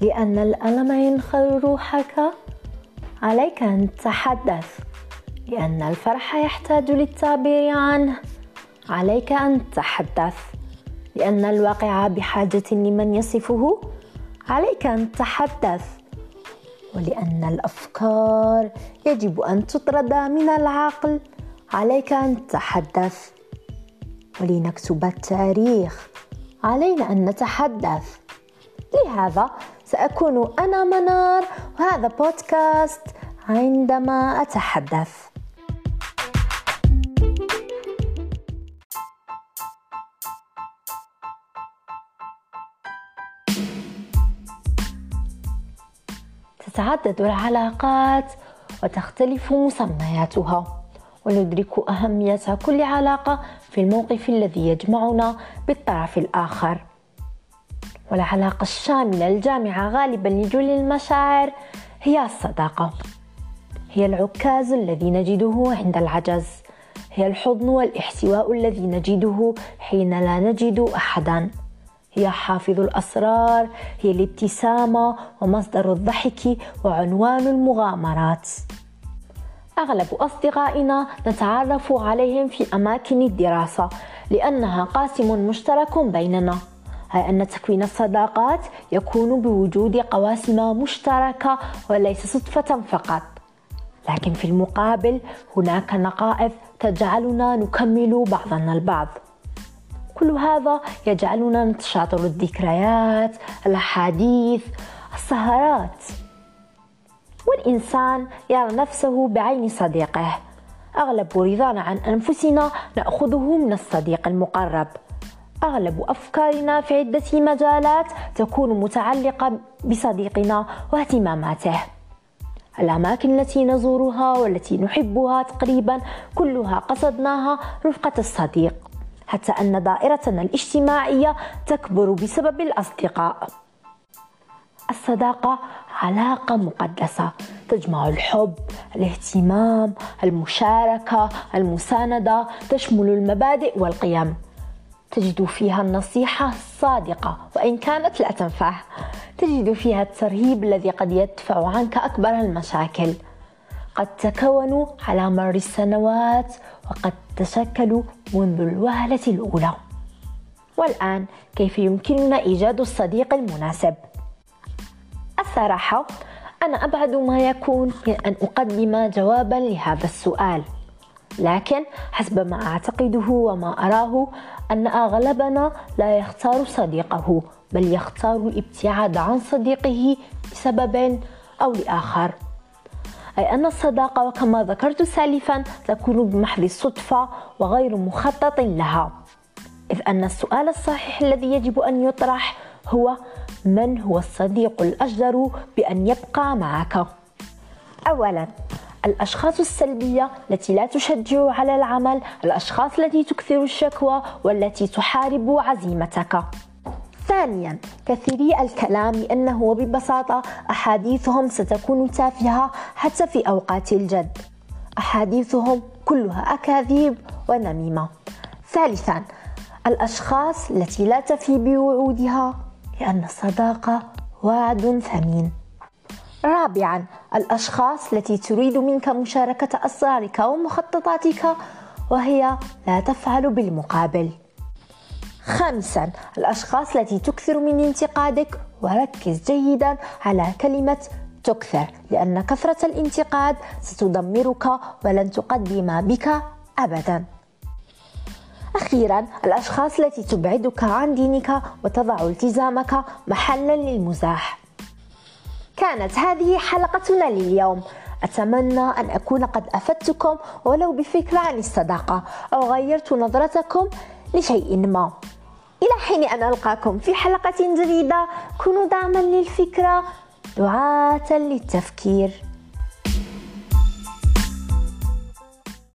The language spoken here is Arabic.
لأن الألم ينخر روحك. عليك أن تتحدث لأن الفرح يحتاج للتعبير عنه. عليك أن تتحدث لأن الواقع بحاجة لمن يصفه. عليك أن تتحدث ولأن الأفكار يجب أن تطرد من العقل. عليك أن تتحدث ولنكتب التاريخ. علينا أن نتحدث. لهذا سأكون أنا منار. وهذا بودكاست عندما أتحدث. تتعدد العلاقات وتختلف مسمياتها وندرك أهمية كل علاقة في الموقف الذي يجمعنا بالطرف الآخر. والعلاقة الشاملة الجامعة غالبا لجل المشاعر هي الصداقة. هي العكاز الذي نجده عند العجز. هي الحضن والاحتواء الذي نجده حين لا نجد أحدا. هي حافظ الأسرار هي الابتسامة ومصدر الضحك وعنوان المغامرات. أغلب أصدقائنا نتعرف عليهم في أماكن الدراسة لأنها قاسم مشترك بيننا. أي أن تكوين الصداقات يكون بوجود قواسم مشتركة وليس صدفة فقط. لكن في المقابل هناك نقائض تجعلنا نكمل بعضنا البعض. كل هذا يجعلنا نتشاطر الذكريات الأحاديث السهرات. والإنسان يرى نفسه بعين صديقه. أغلب رضانا عن أنفسنا نأخذه من الصديق المقرب. أغلب أفكارنا في عدة مجالات تكون متعلقة بصديقنا واهتماماته الأماكن التي نزورها والتي نحبها تقريبا كلها قصدناها رفقة الصديق حتى أن دائرتنا الاجتماعية تكبر بسبب الأصدقاء الصداقة علاقة مقدسة تجمع الحب، الاهتمام، المشاركة، المساندة، تشمل المبادئ والقيم. تجد فيها النصيحة الصادقة وإن كانت لا تنفع. تجد فيها الترهيب الذي قد يدفع عنك أكبر المشاكل. قد تكونوا على مر السنوات وقد تشكلوا منذ الوهلة الأولى. والآن كيف يمكننا إيجاد الصديق المناسب؟ الصراحة أنا أبعد ما يكون من أن أقدم جوابا لهذا السؤال لكن حسب ما أعتقده وما أراه أن أغلبنا لا يختار صديقه بل يختار الابتعاد عن صديقه بسبب أو لآخر أي أن الصداقة وكما ذكرت سالفا تكون بمحض الصدفة وغير مخطط لها إذ أن السؤال الصحيح الذي يجب أن يطرح هو من هو الصديق الأجدر بأن يبقى معك؟ أولا الأشخاص السلبية التي لا تشجع على العمل الأشخاص التي تكثر الشكوى والتي تحارب عزيمتك. ثانيا كثيري الكلام لأنه وببساطة أحاديثهم ستكون تافهة حتى في أوقات الجد. أحاديثهم كلها أكاذيب ونميمة. ثالثا الأشخاص التي لا تفي بوعودها لأن الصداقة وعد ثمين. رابعا الأشخاص التي تريد منك مشاركة أسرارك ومخططاتك وهي لا تفعل بالمقابل. خامسا الأشخاص التي تكثر من انتقادك وركز جيدا على كلمة تكثر لأن كثرة الانتقاد ستدمرك ولن تقدم بك أبدا. أخيرا الأشخاص التي تبعدك عن دينك وتضع التزامك محلا للمزاح. كانت هذه حلقتنا لليوم. أتمنى أن أكون قد أفدتكم ولو بفكرة عن الصداقة أو غيرت نظرتكم لشيء ما. إلى حين أن ألقاكم في حلقة جديدة كونوا دعما للفكرة دعاة للتفكير.